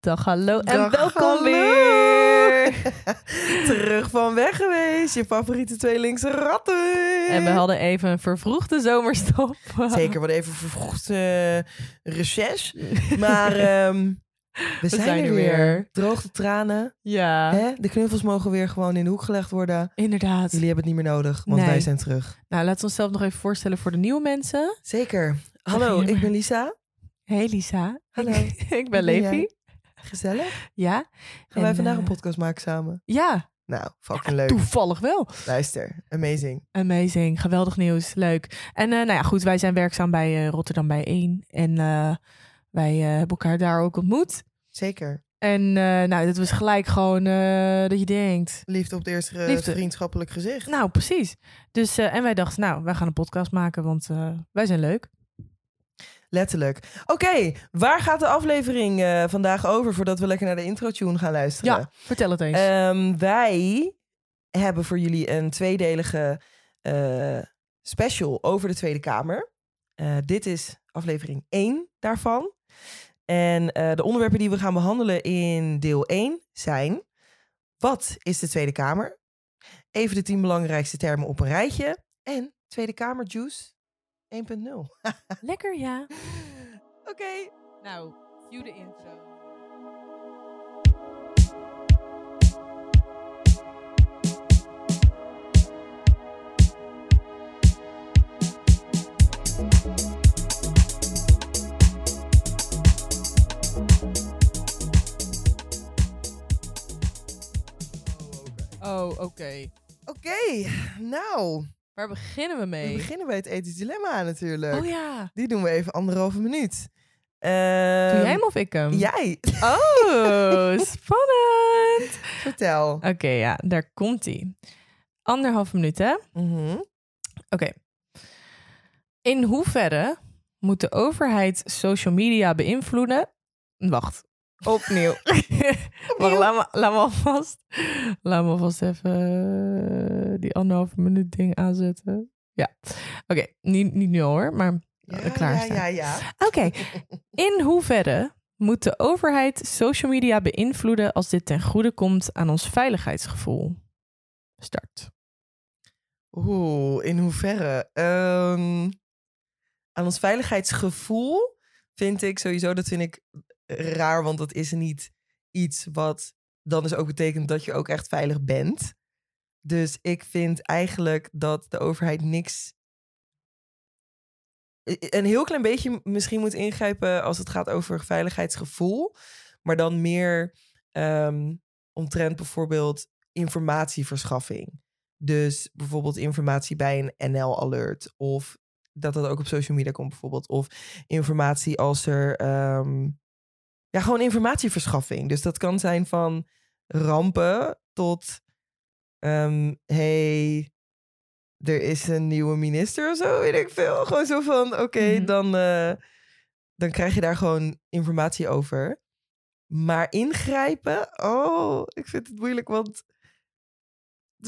Dag, hallo en Dag, welkom hallo. weer. Terug van weg geweest. Je favoriete tweelingse ratten. En we hadden even een vervroegde zomerstop. Zeker, wat even vervroegd eh reces. Maar ehm, we, zijn, er weer. Droogte tranen. Ja, Hè? De knuffels mogen weer gewoon in de hoek gelegd worden. inderdaad. Jullie hebben het niet meer nodig, want Nee. wij zijn terug. Nou, laten we onszelf nog even voorstellen voor de nieuwe mensen. Zeker. Hallo, ik ben Lisa. Hey Lisa. Hallo. Ik, ben Levi. Gezellig. Ja. Gaan wij vandaag eh, een podcast maken samen? Ja, Nou, fucking leuk. toevallig wel. Luister, amazing. Amazing, geweldig nieuws, leuk. En eh, nou ja, goed, wij zijn werkzaam bij eh, Rotterdam bij 1. En eh, wij eh, hebben elkaar daar ook ontmoet. Zeker. En eh, nou, dat was gelijk gewoon eh, dat je denkt... Liefde op het eerste eh, Liefde. vriendschappelijk gezicht. Nou, precies. Dus, eh, en wij dachten, nou, wij gaan een podcast maken, want eh, wij zijn leuk. Letterlijk. Oké, waar gaat de aflevering eh, vandaag over voordat we lekker naar de intro-tune gaan luisteren? Ja, vertel het eens. Ehm, wij hebben voor jullie een tweedelige eh, special over de Tweede Kamer. Eh, dit is aflevering 1 daarvan. En de onderwerpen die we gaan behandelen in deel 1 zijn... Wat is de Tweede Kamer? Even de tien belangrijkste termen op een rijtje. En Tweede Kamer Juice 1.0. Lekker, ja. Oké. Nou, cue de intro. Oh, oké. Oké, nou, Waar beginnen we we mee? beginnen bij het ethisch dilemma natuurlijk. Oh ja. Die doen we even anderhalve minuut. Doe Ehm, jij hem of ik hem? Jij, Oh, spannend. vertel. Oké, ja, daar komt hij. Anderhalf minuut, hè? Mhm. Oké. In hoeverre moet de overheid social media beïnvloeden? Wacht. Opnieuw. Wacht, laat me, laat me alvast, laat me alvast even eh, die anderhalve minuut ding aanzetten. Ja. Oké, niet, niet nu hoor, maar Ja, klaar ja, ja, ja. Oké. In hoeverre moet de overheid social media beïnvloeden als dit ten goede komt aan ons veiligheidsgevoel? Start. Oeh, in hoeverre? Ehm, aan ons veiligheidsgevoel vind ik sowieso, dat vind ik raar, want dat is niet iets wat dan dus ook betekent dat je ook echt veilig bent. Dus ik vind eigenlijk dat de overheid niks. Een heel klein beetje misschien moet ingrijpen als het gaat over veiligheidsgevoel. Maar dan meer ehm, omtrent bijvoorbeeld informatieverschaffing. Dus bijvoorbeeld informatie bij een NL-alert. Of dat dat ook op social media komt bijvoorbeeld. Of informatie als er... ehm, ja, gewoon informatieverschaffing. Dus dat kan zijn van rampen tot... ehm, hey, er is een nieuwe minister of zo, weet ik veel. Gewoon zo van, oké, Mhm. dan, eh, dan krijg je daar gewoon informatie over. Maar ingrijpen, oh, ik vind het moeilijk, want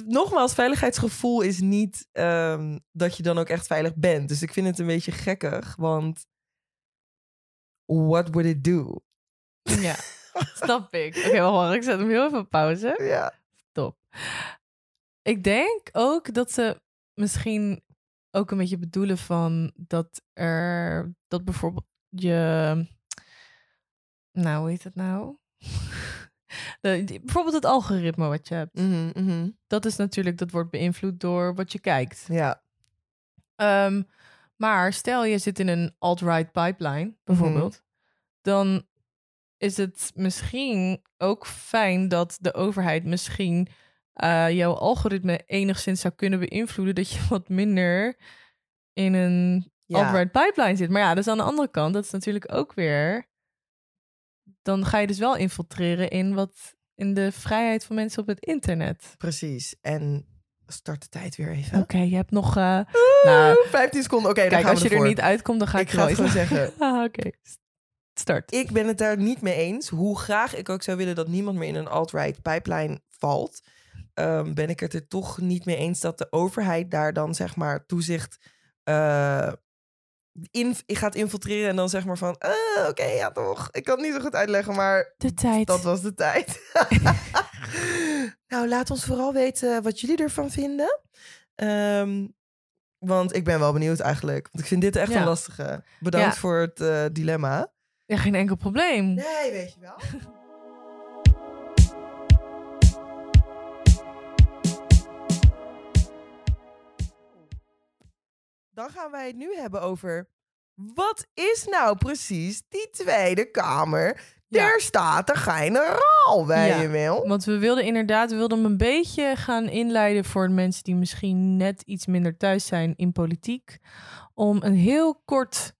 nogmaals, veiligheidsgevoel is niet ehm, dat je dan ook echt veilig bent. Dus ik vind het een beetje gekkig, want what would it do? Ja, snap ik. Oké, wacht, wacht, ik zet hem heel even op pauze. Ja, Top. Ik denk ook dat ze misschien ook een beetje bedoelen van dat er, dat bijvoorbeeld je, nou, hoe heet het nou? De- die- bijvoorbeeld het algoritme wat je hebt. mhm, mhm. Dat is natuurlijk, dat wordt beïnvloed door wat je kijkt. ja. Ehm, maar stel je zit in een alt-right pipeline, bijvoorbeeld, dan is het misschien ook fijn dat de overheid misschien eh, jouw algoritme enigszins zou kunnen beïnvloeden dat je wat minder in een Ja. pipeline zit. Maar ja, is aan de andere kant, dat is natuurlijk ook weer, dan ga je dus wel infiltreren in wat in de vrijheid van mensen op het internet. Precies. En start de tijd weer even. Oké, je hebt nog. eh, nou, 15 seconden. Oké, Kijk, als je er niet uitkomt, dan ga ik, Ik ga het gewoon zeggen. Ah, Oké, start. Ik ben het daar niet mee eens. Hoe graag ik ook zou willen dat niemand meer in een alt-right pipeline valt, ehm, ben ik het er toch niet mee eens dat de overheid daar dan zeg maar toezicht eh, in, gaat infiltreren en dan zeg maar van... "Ah, Oké, ja toch. Ik kan het niet zo goed uitleggen, maar De tijd. dat was de tijd. nou, laat ons vooral weten wat jullie ervan vinden. Ehm, want ik ben wel benieuwd eigenlijk. Want ik vind dit echt Ja. een lastige. Bedankt Ja. voor het eh, dilemma. Ja, geen enkel probleem. Nee, weet je wel. Dan gaan wij het nu hebben over... Wat is nou precies die Tweede Kamer Ja. der Staten-Generaal, wij Ja. je wel? Want we wilden inderdaad we wilden hem een beetje gaan inleiden voor de mensen die misschien net iets minder thuis zijn in politiek. Om een heel kort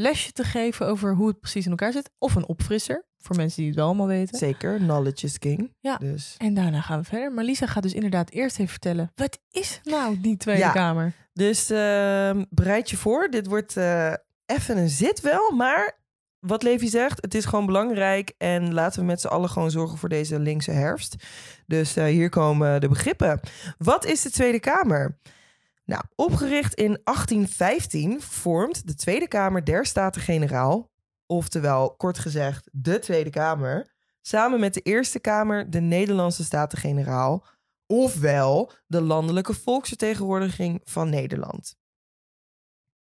lesje te geven over hoe het precies in elkaar zit. Of een opfrisser, voor mensen die het wel allemaal weten. Zeker, knowledge is king. Ja. Dus. En daarna gaan we verder. Maar Lisa gaat dus inderdaad eerst even vertellen. Wat is nou die Tweede Ja. Kamer? Dus ehm, bereid je voor. Dit wordt eh, even een zit wel, maar wat Levi zegt, het is gewoon belangrijk. En laten we met z'n allen gewoon zorgen voor deze linkse herfst. Dus eh, hier komen de begrippen. Wat is de Tweede Kamer? Nou, opgericht in 1815 vormt de Tweede Kamer der Staten-Generaal, oftewel kort gezegd de Tweede Kamer, samen met de Eerste Kamer de Nederlandse Staten-Generaal, ofwel de landelijke volksvertegenwoordiging van Nederland.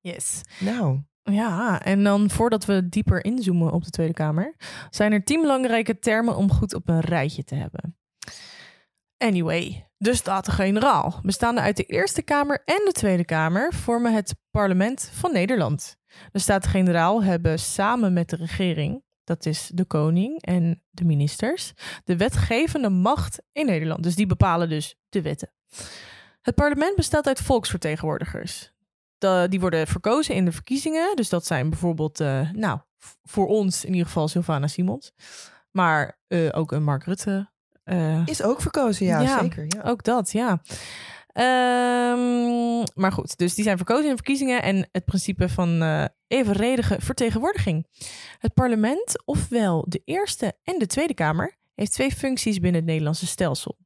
Yes. Nou, Ja, en dan voordat we dieper inzoomen op de Tweede Kamer, zijn er tien belangrijke termen om goed op een rijtje te hebben. Anyway, de Staten-Generaal, bestaande uit de Eerste Kamer en de Tweede Kamer, vormen het parlement van Nederland. De Staten-Generaal hebben samen met de regering, dat is de koning en de ministers, de wetgevende macht in Nederland. Dus die bepalen dus de wetten. Het parlement bestaat uit volksvertegenwoordigers. Die worden verkozen in de verkiezingen. Dus dat zijn bijvoorbeeld, eh, nou, voor ons in ieder geval Sylvana Simons. Maar eh, ook een Mark Rutte. Eh, is ook verkozen, ja, Ja. zeker. Ja. ook dat, ja. Ehm, maar goed, dus die zijn verkozen in verkiezingen en het principe van eh, evenredige vertegenwoordiging. Het parlement, ofwel de Eerste en de Tweede Kamer, heeft twee functies binnen het Nederlandse stelsel.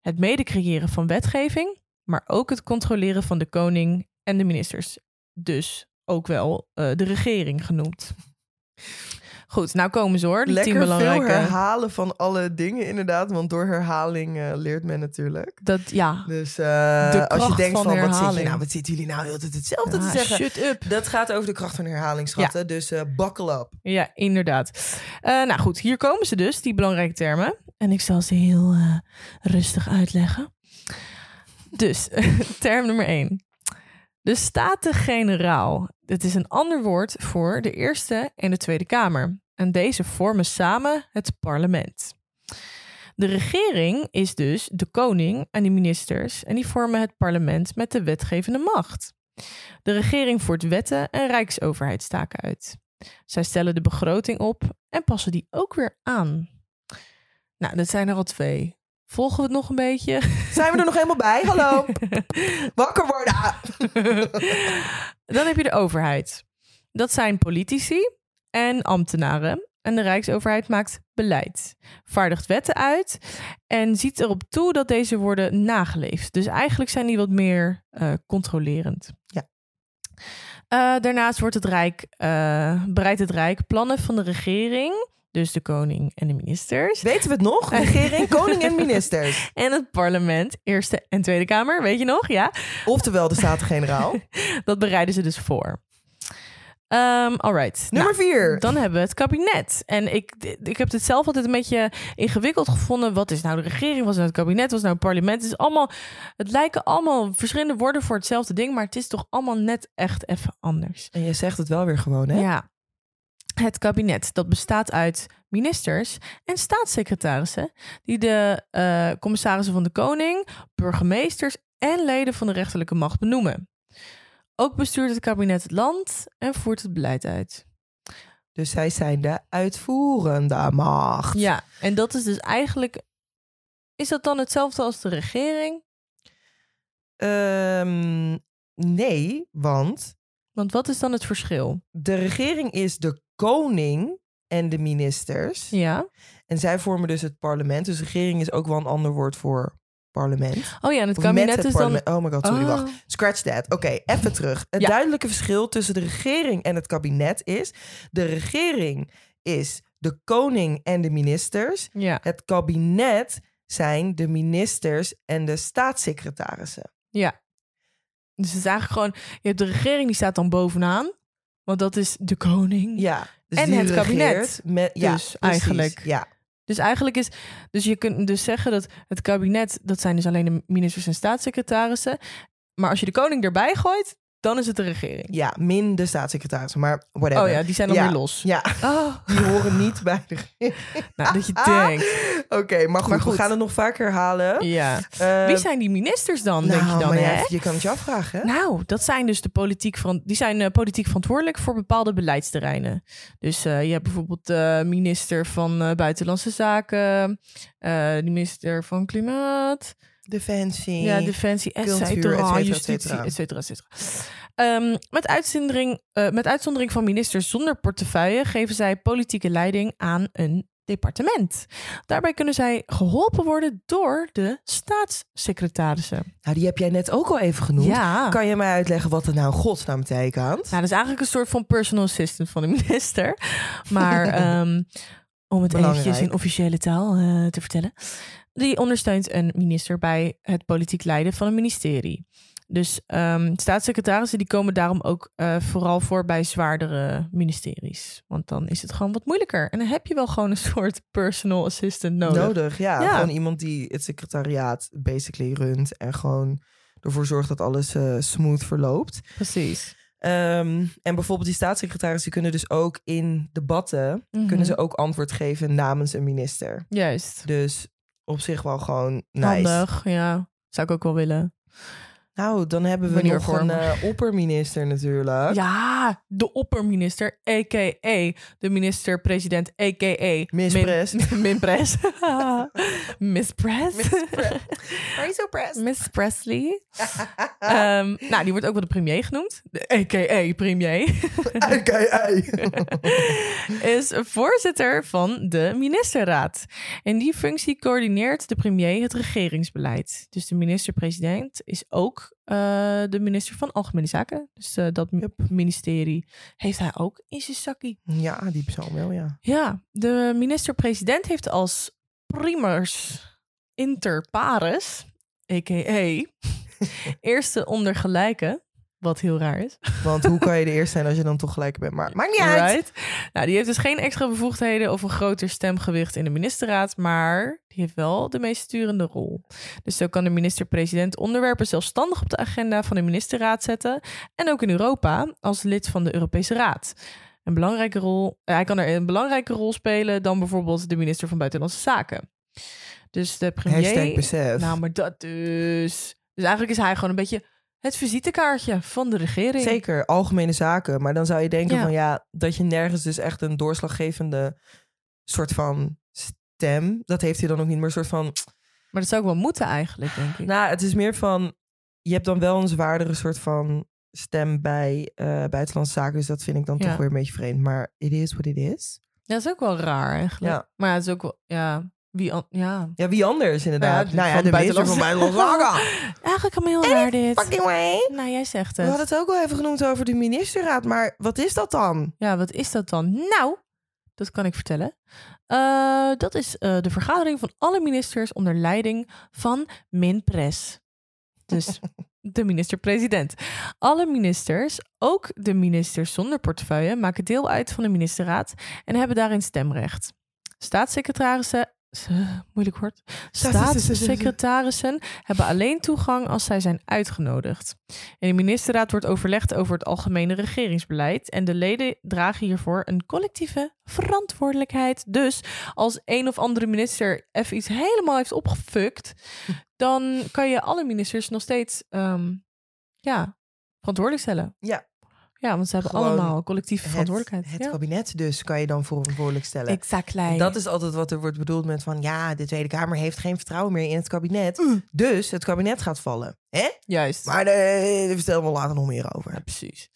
Het mede creëren van wetgeving, maar ook het controleren van de koning en de ministers. Dus ook wel eh, de regering genoemd. Goed, nou komen ze hoor, die tien Lekker veel belangrijke... herhalen van alle dingen inderdaad, want door herhaling eh, leert men natuurlijk. Dat, ja, Dus De als je denkt van van, wat, zit je nou, wat zitten jullie nou heel de tijd hetzelfde te zeggen? shut up. Dat gaat over de kracht van herhaling, schatten. Dus eh buckle up. Ja, inderdaad. Nou goed, hier komen ze dus, die belangrijke termen. En ik zal ze heel rustig uitleggen. Dus, term nummer één. De Staten-Generaal. Dit is een ander woord voor de Eerste en de Tweede Kamer. En deze vormen samen het parlement. De regering is dus de koning en de ministers. En die vormen het parlement met de wetgevende macht. De regering voert wetten en rijksoverheidstaken uit. Zij stellen de begroting op en passen die ook weer aan. Nou, dat zijn er al twee. Volgen we het nog een beetje? Zijn we er nog helemaal bij? Hallo. Wakker worden. Dan heb je de overheid. Dat zijn politici en ambtenaren. En de Rijksoverheid maakt beleid, vaardigt wetten uit en ziet erop toe dat deze worden nageleefd. Dus eigenlijk zijn die wat meer eh, controlerend. Ja. Eh, daarnaast wordt het Rijk, eh, bereidt het Rijk plannen van de regering, dus de koning en de ministers. Weten we het nog? Regering, koning en ministers. En het parlement, Eerste en Tweede Kamer, weet je nog? Ja. Oftewel de Staten-Generaal. Dat bereiden ze dus voor. Ehm alright. Nummer Nou, vier. dan hebben we het kabinet. En ik, ik heb het zelf altijd een beetje ingewikkeld gevonden. Wat is nou de regering? Wat is nou het kabinet? Wat is nou het parlement? Het, is allemaal, het lijken allemaal verschillende woorden voor hetzelfde ding. Maar het is toch allemaal net echt even anders. En je zegt het wel weer gewoon, hè? Ja. Het kabinet, dat bestaat uit ministers en staatssecretarissen... die de eh, commissarissen van de koning, burgemeesters... en leden van de rechterlijke macht benoemen. Ook bestuurt het kabinet het land en voert het beleid uit. Dus zij zijn de uitvoerende macht. Ja, en dat is dus eigenlijk... Is dat dan hetzelfde als de regering? Ehm, nee, want Want wat is dan het verschil? de regering is de koning en de ministers. Ja, En zij vormen dus het parlement. Dus regering is ook wel een ander woord voor parlement. Oh ja, en het Of kabinet het is dan... Oh my god, sorry, Oh. wacht. Scratch that. Oké, even terug. Het Ja. duidelijke verschil tussen de regering en het kabinet is... de regering is de koning en de ministers. Ja, Het kabinet zijn de ministers en de staatssecretarissen. ja. Dus het is eigenlijk gewoon... Je hebt de regering, die staat dan bovenaan. Want dat is de koning. Ja, dus En het kabinet. Met, ja, Dus precies. eigenlijk. Ja, Dus eigenlijk is... Dus je kunt dus zeggen dat het kabinet... Dat zijn dus alleen de ministers en staatssecretarissen. Maar als je de koning erbij gooit, dan is het de regering. ja, min de staatssecretarissen, maar whatever. Oh ja, die zijn dan Ja. weer los. Ja, Oh, die horen niet bij de regering. nou, dat je denkt. Oké, maar, goed, Maar we goed. gaan het nog vaker herhalen. Ja. Eh, Wie zijn die ministers dan, denk je nou, dan, maar ja, hè? je kan het je afvragen. hè? Nou, dat zijn dus de politiek van, die zijn eh, politiek verantwoordelijk voor bepaalde beleidsterreinen. Dus eh, je hebt bijvoorbeeld de minister van Buitenlandse Zaken, de minister van Klimaat, Defensie. ja, Defensie, et cultuur, cetera, et cetera, et justitie, cetera. et cetera, et cetera. Ehm, met, uitzondering, eh, met uitzondering van ministers zonder portefeuille geven zij politieke leiding aan een departement. Daarbij kunnen zij geholpen worden door de staatssecretarissen. Nou, die heb jij net ook al even genoemd. Ja. Kan je mij uitleggen wat er nou in godsnaam betekent? Nou, dat is eigenlijk een soort van personal assistant van de minister. Maar ehm, om het Belangrijk. eventjes in officiële taal eh, te vertellen. Die ondersteunt een minister bij het politiek leiden van een ministerie. Dus ehm, staatssecretarissen die komen daarom ook eh, vooral voor bij zwaardere ministeries. Want dan is het gewoon wat moeilijker. En dan heb je wel gewoon een soort personal assistant nodig. Nodig, ja. Ja. Gewoon iemand die het secretariaat basically runt en gewoon ervoor zorgt dat alles eh, smooth verloopt. Precies. Ehm, en bijvoorbeeld die staatssecretarissen kunnen dus ook in debatten Mhm. kunnen ze ook antwoord geven namens een minister. Juist. Dus op zich wel gewoon nice. Handig, ja. Zou ik ook wel willen. Nou, dan hebben we nog een eh, opperminister natuurlijk. Ja, de opperminister, a.k.a. de minister-president, a.k.a. Press. Miss Press. Are you so pressed? Miss Presley. Ehm, nou, die wordt ook wel de premier genoemd. De a.k.a. premier. is voorzitter van de ministerraad. In die functie coördineert de premier het regeringsbeleid. Dus de minister-president is ook eh, de minister van Algemene Zaken. Dus eh, dat ministerie heeft hij ook in zijn zakkie. Ja, die persoon wel, ja. Ja, de minister-president heeft als primers inter pares, a.k.a. eerste onder gelijke, wat heel raar is. Want hoe kan je de eerste zijn als je dan toch gelijk bent? Maar maakt niet uit. Right? Nou, die heeft dus geen extra bevoegdheden of een groter stemgewicht in de ministerraad, maar die heeft wel de meest sturende rol. Dus zo kan de minister-president onderwerpen zelfstandig op de agenda van de ministerraad zetten en ook in Europa als lid van de Europese Raad. Een belangrijke rol, hij kan er een belangrijke rol spelen dan bijvoorbeeld de minister van Buitenlandse Zaken. Dus de premier. Hashtag besef. Nou, maar dat dus. Dus eigenlijk is hij gewoon een beetje het visitekaartje van de regering. Zeker, algemene zaken. Maar dan zou je denken Ja. van ja, dat je nergens dus echt een doorslaggevende soort van stem. Dat heeft hij dan ook niet, maar een soort van. Maar dat zou ook wel moeten eigenlijk, denk ik. Nou, het is meer van. Je hebt dan wel een zwaardere soort van stem bij eh, buitenlandse zaken. Dus dat vind ik dan Ja. toch weer een beetje vreemd. Maar it is what it is. Ja, dat is ook wel raar eigenlijk. Ja. Maar het is ook wel, ja, wie, an- ja. Ja, wie anders inderdaad? Nou ja, de minister van buitenlandse- buitenlandse zaken. Eigenlijk een heel raar dit. Fucking way. Nou, jij zegt We het. hadden het ook al even genoemd over de ministerraad. Maar wat is dat dan? Ja, wat is dat dan? Nou, dat kan ik vertellen. Eh, dat is eh, de vergadering van alle ministers onder leiding van Minpres. Dus de minister-president. Alle ministers, ook de ministers zonder portefeuille, maken deel uit van de ministerraad en hebben daarin stemrecht. Staatssecretarissen, moeilijk woord, staatssecretarissen hebben alleen toegang als zij zijn uitgenodigd. In de ministerraad wordt overlegd over het algemene regeringsbeleid en de leden dragen hiervoor een collectieve verantwoordelijkheid. Dus als een of andere minister even iets helemaal heeft opgefukt, dan kan je alle ministers nog steeds ehm, ja, verantwoordelijk stellen. Ja. Ja, want ze hebben Gewoon allemaal collectieve Het, verantwoordelijkheid. het ja. kabinet dus kan je dan verantwoordelijk stellen. Exactly. Dat is altijd wat er wordt bedoeld met van ja, de Tweede Kamer heeft geen vertrouwen meer in het kabinet. Mm. Dus het kabinet gaat vallen. Hè? Juist. Maar daar vertellen we later nog meer over. Ja, precies.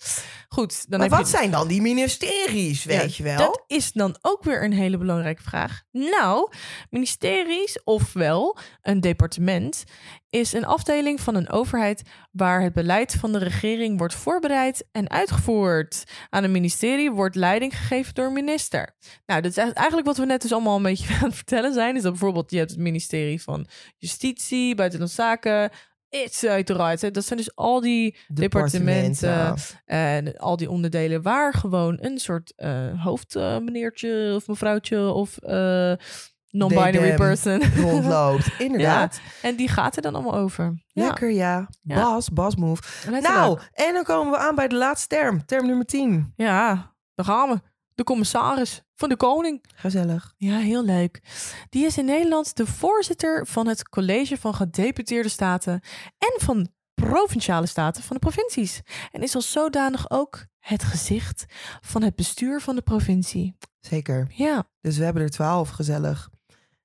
Goed, dan maar heb wat je... zijn dan die ministeries, weet Ja, je wel? Dat is dan ook weer een hele belangrijke vraag. Nou, ministeries, ofwel een departement, is een afdeling van een overheid waar het beleid van de regering wordt voorbereid en uitgevoerd. Aan een ministerie wordt leiding gegeven door een minister. Nou, dat is eigenlijk wat we net dus allemaal een beetje aan het vertellen zijn. Is dat bijvoorbeeld, je hebt het ministerie van Justitie, Buitenlandse Zaken, et cetera. Dat zijn dus al die departementen en al die onderdelen waar gewoon een soort eh hoofdmeneertje of mevrouwtje of eh, non-binary person. rondloopt. Inderdaad. en die gaat er dan allemaal over. Lekker, ja. Ja. Bas, Bas move. Nou, en dan komen we aan bij de laatste term. Term nummer 10. Ja, daar gaan we. De commissaris van de koning. Gezellig. Ja, heel leuk. Die is in Nederland de voorzitter van het College van Gedeputeerde Staten en van provinciale staten van de provincies. En is als zodanig ook het gezicht van het bestuur van de provincie. Zeker. Ja, Dus we hebben er 12. Gezellig.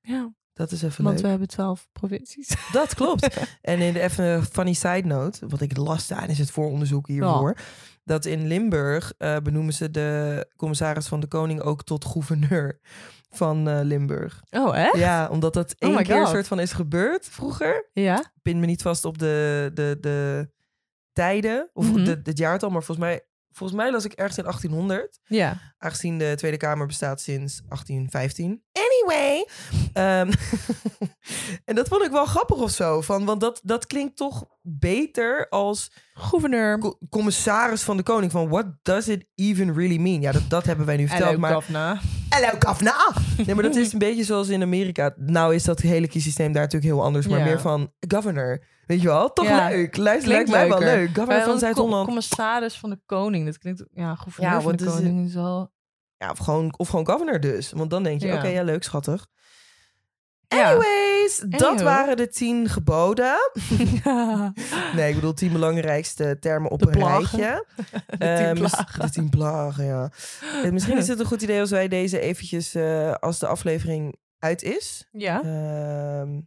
ja. Dat is even Want leuk. we hebben twaalf provincies. Dat klopt. en in de even een funny side note, wat ik las tijdens het vooronderzoek hiervoor, dat in Limburg eh, benoemen ze de commissaris van de koning ook tot gouverneur van eh, Limburg. Oh, hè? Ja, omdat dat Oh één keer God. soort van is gebeurd vroeger. Ja? Pin me niet vast op de, de, de tijden of Mhm. de, het jaartal, maar volgens mij, volgens mij las ik ergens in 1800. Ja. Aangezien de Tweede Kamer bestaat sinds 1815. Anyway. ehm, en dat vond ik wel grappig of zo. Van, want dat, dat klinkt toch beter als Gouverneur. co- commissaris van de koning. Van what does it even really mean? Ja, dat, dat hebben wij nu verteld. Hello, maar Gavna. Hello, Kafna! Nee, maar dat is een beetje zoals in Amerika. Nou is dat hele kiesysteem daar natuurlijk heel anders. Maar Ja. meer van governor. Weet je wel? Toch Ja. leuk. Lijkt, Klinkt lijkt mij wel leuk. Governor van Zuid-Holland. commissaris van de koning. Dat klinkt... Ja, gouverneur Ja, van de is koning is wel... Ja, of gewoon, of gewoon governor dus. Want dan denk je, Ja. oké, ja, leuk, schattig. Anyways, dat waren de tien geboden. Nee, ik bedoel tien belangrijkste termen op De een plagen. rijtje. De Eh, tien mis- plagen. De tien plagen, ja. Eh, misschien is het een goed idee als wij deze eventjes, eh, als de aflevering uit is. Ja. Ehm,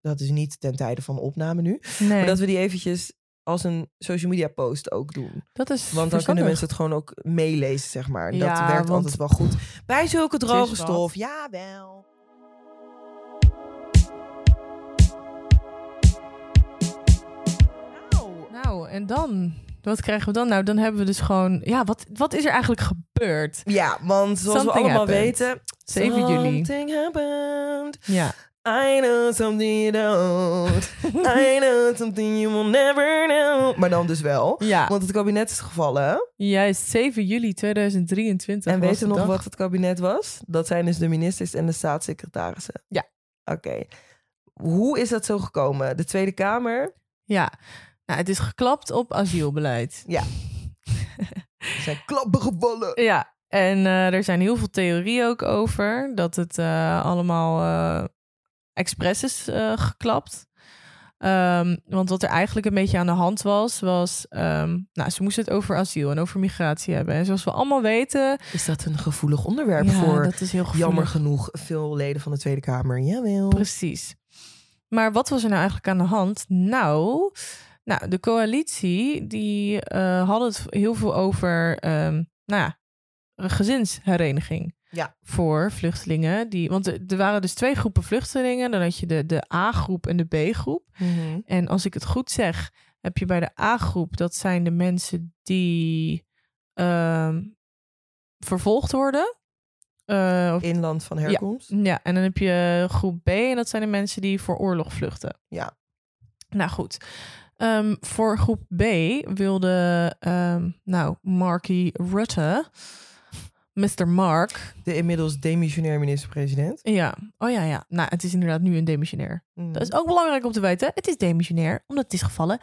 dat is niet ten tijde van opname nu. Nee, Maar dat we die eventjes als een social media post ook doen. dat is Want dan kunnen mensen het gewoon ook meelezen, zeg maar. Dat Ja, werkt want altijd wel goed. Bij zulke droge stof, jawel. Nou, Nou, en dan? Wat krijgen we dan? Nou, dan hebben we dus gewoon... Ja, wat, wat is er eigenlijk gebeurd? Ja, want zoals we allemaal happened. weten... 7 juli. Something happened. Ja. I know something you don't. I know something you will never know. Maar dan dus wel. Ja, Want het kabinet is gevallen. juist 7 juli 2023 En weet je nog dag. wat het kabinet was? Dat zijn dus de ministers en de staatssecretarissen. Ja. Oké. Hoe is dat zo gekomen? De Tweede Kamer Ja, nou, het is geklapt op asielbeleid. zijn klappen gevallen. Ja, en eh, er zijn heel veel theorieën ook over dat het eh, allemaal eh expres is eh, geklapt. Ehm, want wat er eigenlijk een beetje aan de hand was, was... ehm, nou, ze moesten het over asiel en over migratie hebben. En zoals we allemaal weten... Is dat een gevoelig onderwerp ja, voor dat is heel gevoelig. jammer genoeg veel leden van de Tweede Kamer? Jawel. Precies. Maar wat was er nou eigenlijk aan de hand? Nou, nou de coalitie die eh had het heel veel over, ehm, nou ja, gezinshereniging. Ja. Voor vluchtelingen. Die, want er waren dus twee groepen vluchtelingen. Dan had je de, de A-groep en de B-groep. Mhm. En als ik het goed zeg, heb je bij de A-groep, dat zijn de mensen die ehm, vervolgd worden. Eh, of In land van herkomst. ja, en dan heb je groep B en dat zijn de mensen die voor oorlog vluchten. Ja. Nou goed. Ehm, voor groep B wilde, ehm, nou, Marky Rutte, Mr. Mark. De inmiddels demissionair minister-president. Ja, oh ja, ja. Nou, het is inderdaad nu een demissionair. Mhm. Dat is ook belangrijk om te weten. Het is demissionair, omdat het is gevallen.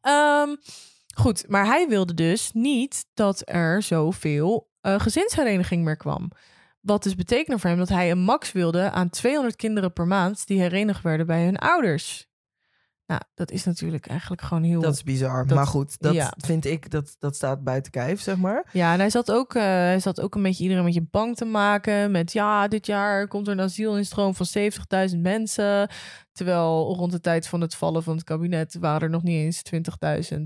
Ehm, goed, maar hij wilde dus niet dat er zoveel eh gezinshereniging meer kwam. Wat dus betekende voor hem dat hij een max wilde aan 200 kinderen per maand die herenigd werden bij hun ouders. Nou, dat is natuurlijk eigenlijk gewoon heel... Dat is bizar. Dat- maar goed, dat ja. vind ik, dat, dat staat buiten kijf, zeg maar. Ja, en hij zat, ook, eh, hij zat ook een beetje iedereen met je bang te maken. Met ja, dit jaar komt er een asielinstroom van 70.000 mensen. Terwijl rond de tijd van het vallen van het kabinet waren er nog niet eens 20.000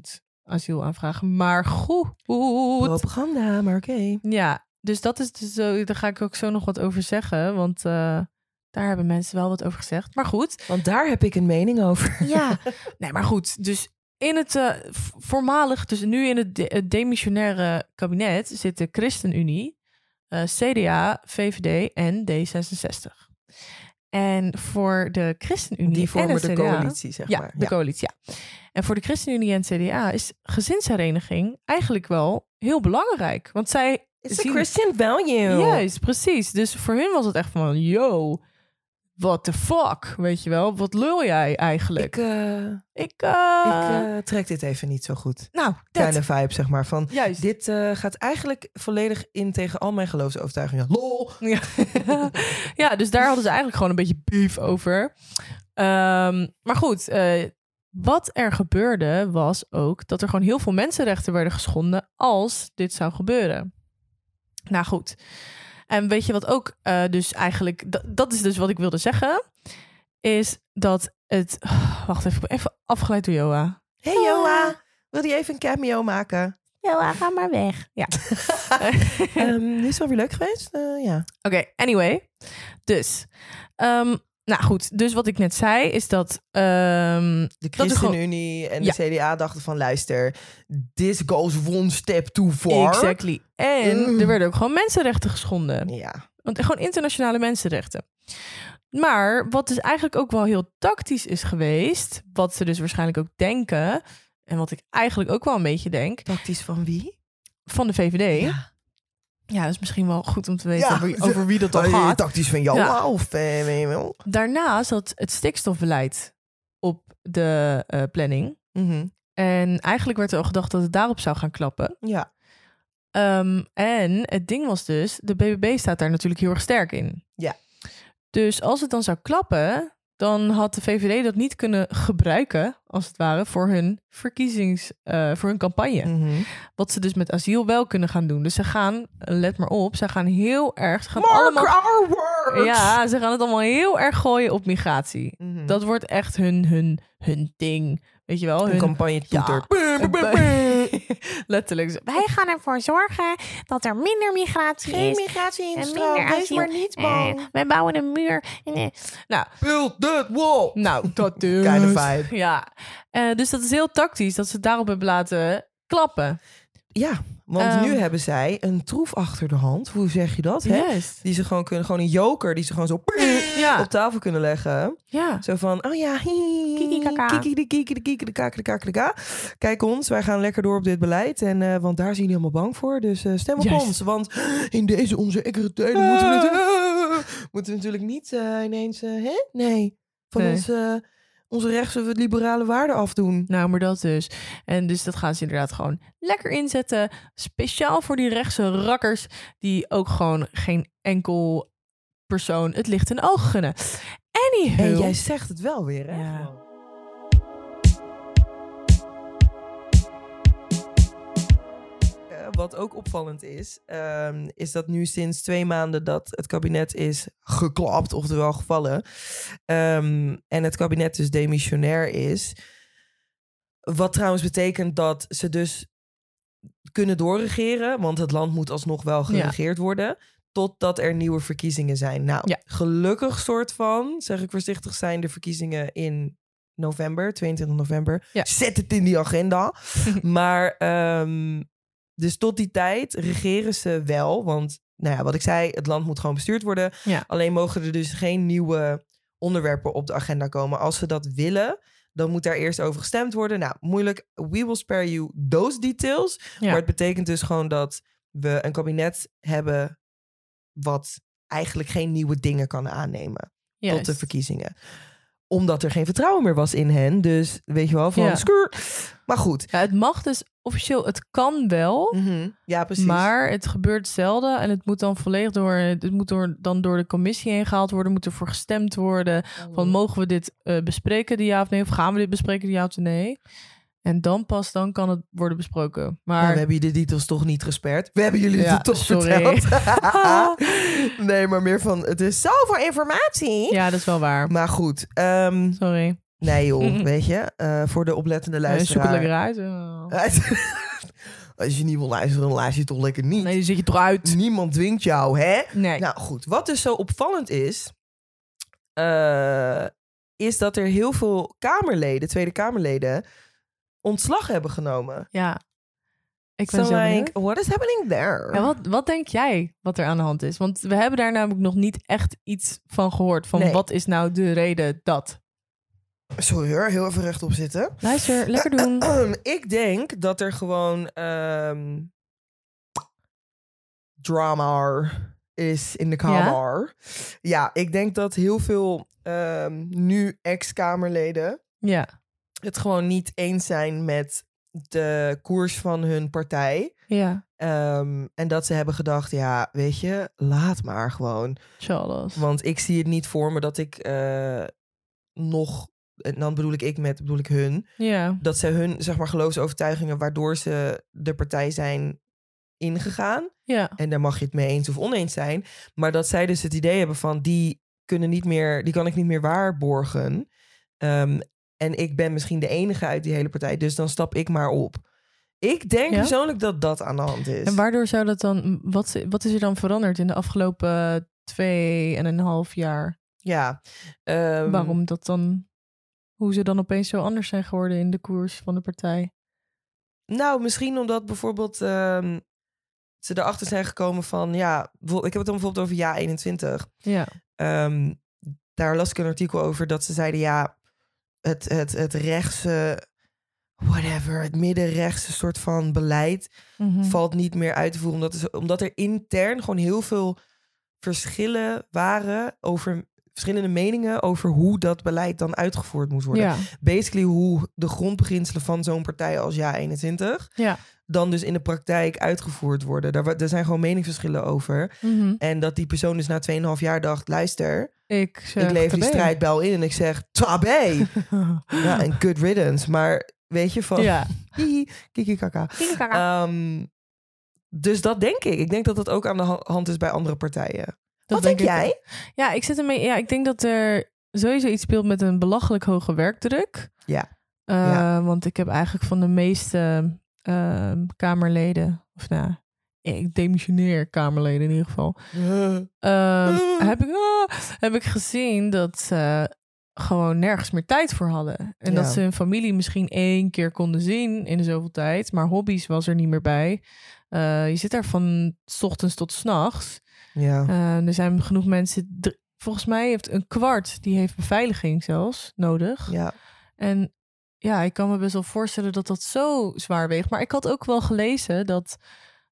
asielaanvragen. Maar goed. Propaganda, maar oké. Ja, dus dat is dus zo. Daar ga ik ook zo nog wat over zeggen. Want eh, daar hebben mensen wel wat over gezegd. Maar goed. Want daar heb ik een mening over. Ja, nee, maar goed. Dus in het eh, voormalig, dus nu in het, de- het demissionaire kabinet zit de ChristenUnie, eh, CDA, VVD en D66. En voor de ChristenUnie Die en vormen de de CDA, coalitie, zeg ja, maar. de coalitie, ja. En voor de ChristenUnie en CDA is gezinshereniging eigenlijk wel heel belangrijk. Want zij It's a Christian value. Juist, precies. Dus voor hun was het echt van, yo, what the fuck, weet je wel? Wat lul jij eigenlijk? Ik, eh, Ik, ik eh, eh, trek dit even niet zo goed. nou, dat. Kleine vibe, zeg maar. Van, Juist. dit gaat eigenlijk volledig in tegen al mijn geloofsovertuigingen. Lol! Ja. ja, dus daar hadden ze eigenlijk gewoon een beetje beef over. Ehm, maar goed, wat er gebeurde was ook dat er gewoon heel veel mensenrechten werden geschonden als dit zou gebeuren. Nou goed. En weet je wat ook eh, dus eigenlijk, dat, dat is dus wat ik wilde zeggen, is dat het, wacht even, ik ben even afgeleid door Joa. Hey Joa, wil je even een cameo maken? Joa, ga maar weg. Ja. Ehm dit is wel weer leuk geweest. Eh, ja. Oké, anyway. Dus, ehm, nou goed. Dus wat ik net zei is dat... ehm, De gewoon- ChristenUnie en de Ja. CDA dachten van... luister, this goes one step too far. exactly. En Mm. er werden ook gewoon mensenrechten geschonden. Ja. Want gewoon internationale mensenrechten. Maar wat dus eigenlijk ook wel heel tactisch is geweest... wat ze dus waarschijnlijk ook denken... en wat ik eigenlijk ook wel een beetje denk... Tactisch van wie? van de VVD... Ja. Ja, dat is misschien wel goed om te weten Ja, over, wie- over wie dat dan gaat. Tactisch van Joa Ja. of... eh, weet je wel? Daarna zat het stikstofbeleid op de eh, planning. Mhm. En eigenlijk werd er al gedacht dat het daarop zou gaan klappen. Ja. Ehm, en het ding was dus, de BBB staat daar natuurlijk heel erg sterk in. Ja. Dus als het dan zou klappen, dan had de VVD dat niet kunnen gebruiken, als het ware, voor hun verkiezings, eh, voor hun campagne. Mhm. Wat ze dus met asiel wel kunnen gaan doen. Dus ze gaan, let maar op, ze gaan heel erg, ze gaan Mark allemaal, our words! ja, ze gaan het allemaal heel erg gooien op migratie. Mhm. Dat wordt echt hun, hun, hun ding. Weet je wel? een Hun, campagne Ja. Letterlijk. Wij gaan ervoor zorgen dat er minder migratie Geen is. migratie in En de minder stroom. Wees maar niet bang. Eh, wij bouwen een muur. Nou, Build that wall. nou, dat dus. Kind of vibe. Ja. Eh, dus dat is heel tactisch dat ze het daarop hebben laten klappen. Ja, want Ehm. nu hebben zij een troef achter de hand. Hoe zeg je dat? Hè? Die ze gewoon kunnen, gewoon een joker die ze gewoon zo Ja. op tafel kunnen leggen. Ja. Zo van, oh ja, Kiki kaka. kiki de kiki de kiki de kaka de kaka de ka. Kijk ons, wij gaan lekker door op dit beleid. En, eh, want daar zijn jullie allemaal bang voor. Dus eh, stem op ons. Want in deze onzekere tijden moeten we natuurlijk, moeten we natuurlijk niet eh, ineens, hè? Nee, van Nee. Ons, onze rechtse liberale waarden afdoen. Nou, maar dat dus. En dus dat gaan ze inderdaad gewoon lekker inzetten. Speciaal voor die rechtse rakkers die ook gewoon geen enkel persoon het licht in oog gunnen. Anywho. En jij zegt het wel weer, hè? Ja. Wat ook opvallend is, ehm, is dat nu sinds twee maanden dat het kabinet is geklapt, oftewel gevallen, ehm, en het kabinet dus demissionair is. Wat trouwens betekent dat ze dus kunnen doorregeren, want het land moet alsnog wel geregeerd worden, totdat er nieuwe verkiezingen zijn. Nou, Ja. gelukkig soort van, zeg ik voorzichtig, zijn de verkiezingen in november, 22 november. Ja. Zet het in die agenda. maar ehm, dus tot die tijd regeren ze wel, want nou ja, wat ik zei, het land moet gewoon bestuurd worden. Ja. Alleen mogen er dus geen nieuwe onderwerpen op de agenda komen. Als ze dat willen, dan moet daar eerst over gestemd worden. Nou, moeilijk. We will spare you those details. Ja. Maar het betekent dus gewoon dat we een kabinet hebben wat eigenlijk geen nieuwe dingen kan aannemen tot de verkiezingen. Omdat er geen vertrouwen meer was in hen. Dus weet je wel, van Ja. skur. Maar goed, Ja, het mag dus officieel, het kan wel. Mhm. Ja, precies. Maar het gebeurt zelden en het moet dan volledig door, het moet door, dan door de commissie heen gehaald worden, moet ervoor gestemd worden. Van mogen we dit eh, bespreken, die ja of nee? Of gaan we dit bespreken, die ja of nee? En dan pas, dan kan het worden besproken. Maar we hebben je de details toch niet gesperd. We hebben jullie Ja, het toch sorry. verteld. nee, maar meer van, het is zoveel informatie. ja, dat is wel waar. Maar goed, ehm, Sorry. Nee joh, weet je. eh, voor de oplettende Nee, zoek het luisteraar. lekker uit. Oh. Als je niet wil luisteren, dan luister je toch lekker niet. Nee, die zit je toch uit. Niemand dwingt jou, hè? Nee. Nou goed, wat dus zo opvallend is, eh, is dat er heel veel Kamerleden, Tweede Kamerleden, ontslag hebben genomen. Ja. Ik ben So zo like, what is happening there? Ja, wat, wat denk jij wat er aan de hand is? Want we hebben daar namelijk nog niet echt iets van gehoord. Van Nee. wat is nou de reden dat? Sorry hoor, heel even rechtop zitten. Luister, lekker doen. Ik denk dat er gewoon ehm, drama is in de Kamer. Ja? ik denk dat heel veel ehm, nu ex-Kamerleden Ja. het gewoon niet eens zijn met de koers van hun partij. Ja. Ehm, en dat ze hebben gedacht, ja, weet je, laat maar gewoon. Charles. Want ik zie het niet voor me dat ik eh, nog, en dan bedoel ik ik met, bedoel ik hun, Ja. dat ze hun, zeg maar, geloofsovertuigingen waardoor ze de partij zijn ingegaan. Ja. En daar mag je het mee eens of oneens zijn. Maar dat zij dus het idee hebben van, die kunnen niet meer, die kan ik niet meer waarborgen. Ehm, en ik ben misschien de enige uit die hele partij, dus dan stap ik maar op. Ik denk Ja? persoonlijk dat dat aan de hand is. En waardoor zou dat dan... Wat, wat is er dan veranderd in de afgelopen twee en een half jaar? Ja. ehm, Waarom dat dan... Hoe ze dan opeens zo anders zijn geworden in de koers van de partij? Nou, misschien omdat bijvoorbeeld ehm, ze erachter zijn gekomen van, ja, ik heb het dan bijvoorbeeld over ja 21. Ja. Ehm, daar las ik een artikel over dat ze zeiden, ja, het, het, het rechtse, whatever, het middenrechtse soort van beleid Mhm. valt niet meer uit te voeren. Omdat, omdat er intern gewoon heel veel verschillen waren over verschillende meningen over hoe dat beleid dan uitgevoerd moet worden. Ja. Basically hoe de grondbeginselen van zo'n partij als Ja 21 Ja. dan dus in de praktijk uitgevoerd worden. Daar, daar zijn gewoon meningsverschillen over. Mhm. En dat die persoon dus na 2,5 jaar dacht, luister, Ik, zeg ik leef die tabé. strijdbel in en ik zeg, tabé. ja, en good riddance. Maar weet je van, ja. kiki kaka. Kiki kaka. Ehm, dus dat denk ik. Ik denk dat dat ook aan de ha- hand is bij andere partijen. Dat Wat denk, jij? Ja, ik zit ermee. Ja, ik denk dat er sowieso iets speelt met een belachelijk hoge werkdruk. Ja. Eh, Ja. Want ik heb eigenlijk van de meeste ehm, Kamerleden, of nou, ik demissioneer Kamerleden in ieder geval, ehm, heb, ik, ah, heb ik gezien dat ze gewoon nergens meer tijd voor hadden. En Ja. dat ze hun familie misschien één keer konden zien in de zoveel tijd, maar hobby's was er niet meer bij. Eh, je zit daar van 's ochtends tot 's nachts. Ja. Eh, er zijn genoeg mensen. Volgens mij heeft een kwart die heeft beveiliging zelfs nodig. ja. En ja, ik kan me best wel voorstellen dat dat zo zwaar weegt. Maar ik had ook wel gelezen dat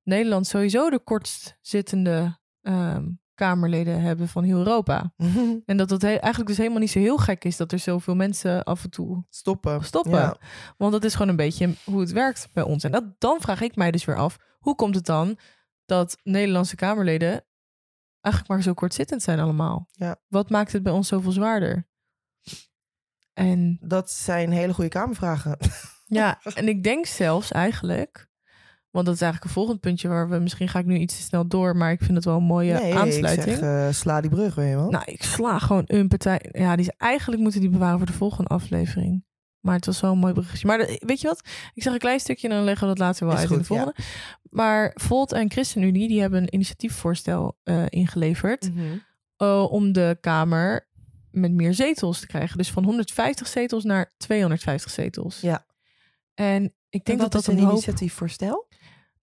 Nederland sowieso de kortst zittende ehm, Kamerleden hebben van heel Europa. En dat het he- eigenlijk dus helemaal niet zo heel gek is dat er zoveel mensen af en toe Stoppen. stoppen. Ja. Want dat is gewoon een beetje hoe het werkt bij ons. En dat, dan vraag ik mij dus weer af, hoe komt het dan dat Nederlandse Kamerleden eigenlijk maar zo kortzittend zijn allemaal? Ja. Wat maakt het bij ons zoveel zwaarder? En Dat zijn hele goede kamervragen. ja, en ik denk zelfs eigenlijk, want dat is eigenlijk een volgend puntje waar we misschien ga ik nu iets te snel door, maar ik vind het wel een mooie nee, aansluiting. ik zeg, eh, sla die brug, je wel. Nou, ik sla gewoon een partij. Ja, die is eigenlijk moeten die bewaren voor de volgende aflevering. Maar het was wel een mooi bruggetje. Maar de- weet je wat? Ik zeg een klein stukje en dan leggen we dat later wel Is uit in de ja. volgende. Maar Volt en ChristenUnie die hebben een initiatiefvoorstel eh, ingeleverd Mhm. eh, om de Kamer met meer zetels te krijgen. Dus van 150 zetels naar 250 zetels. Ja. En ik denk En dat dat is een een hoop... initiatiefvoorstel?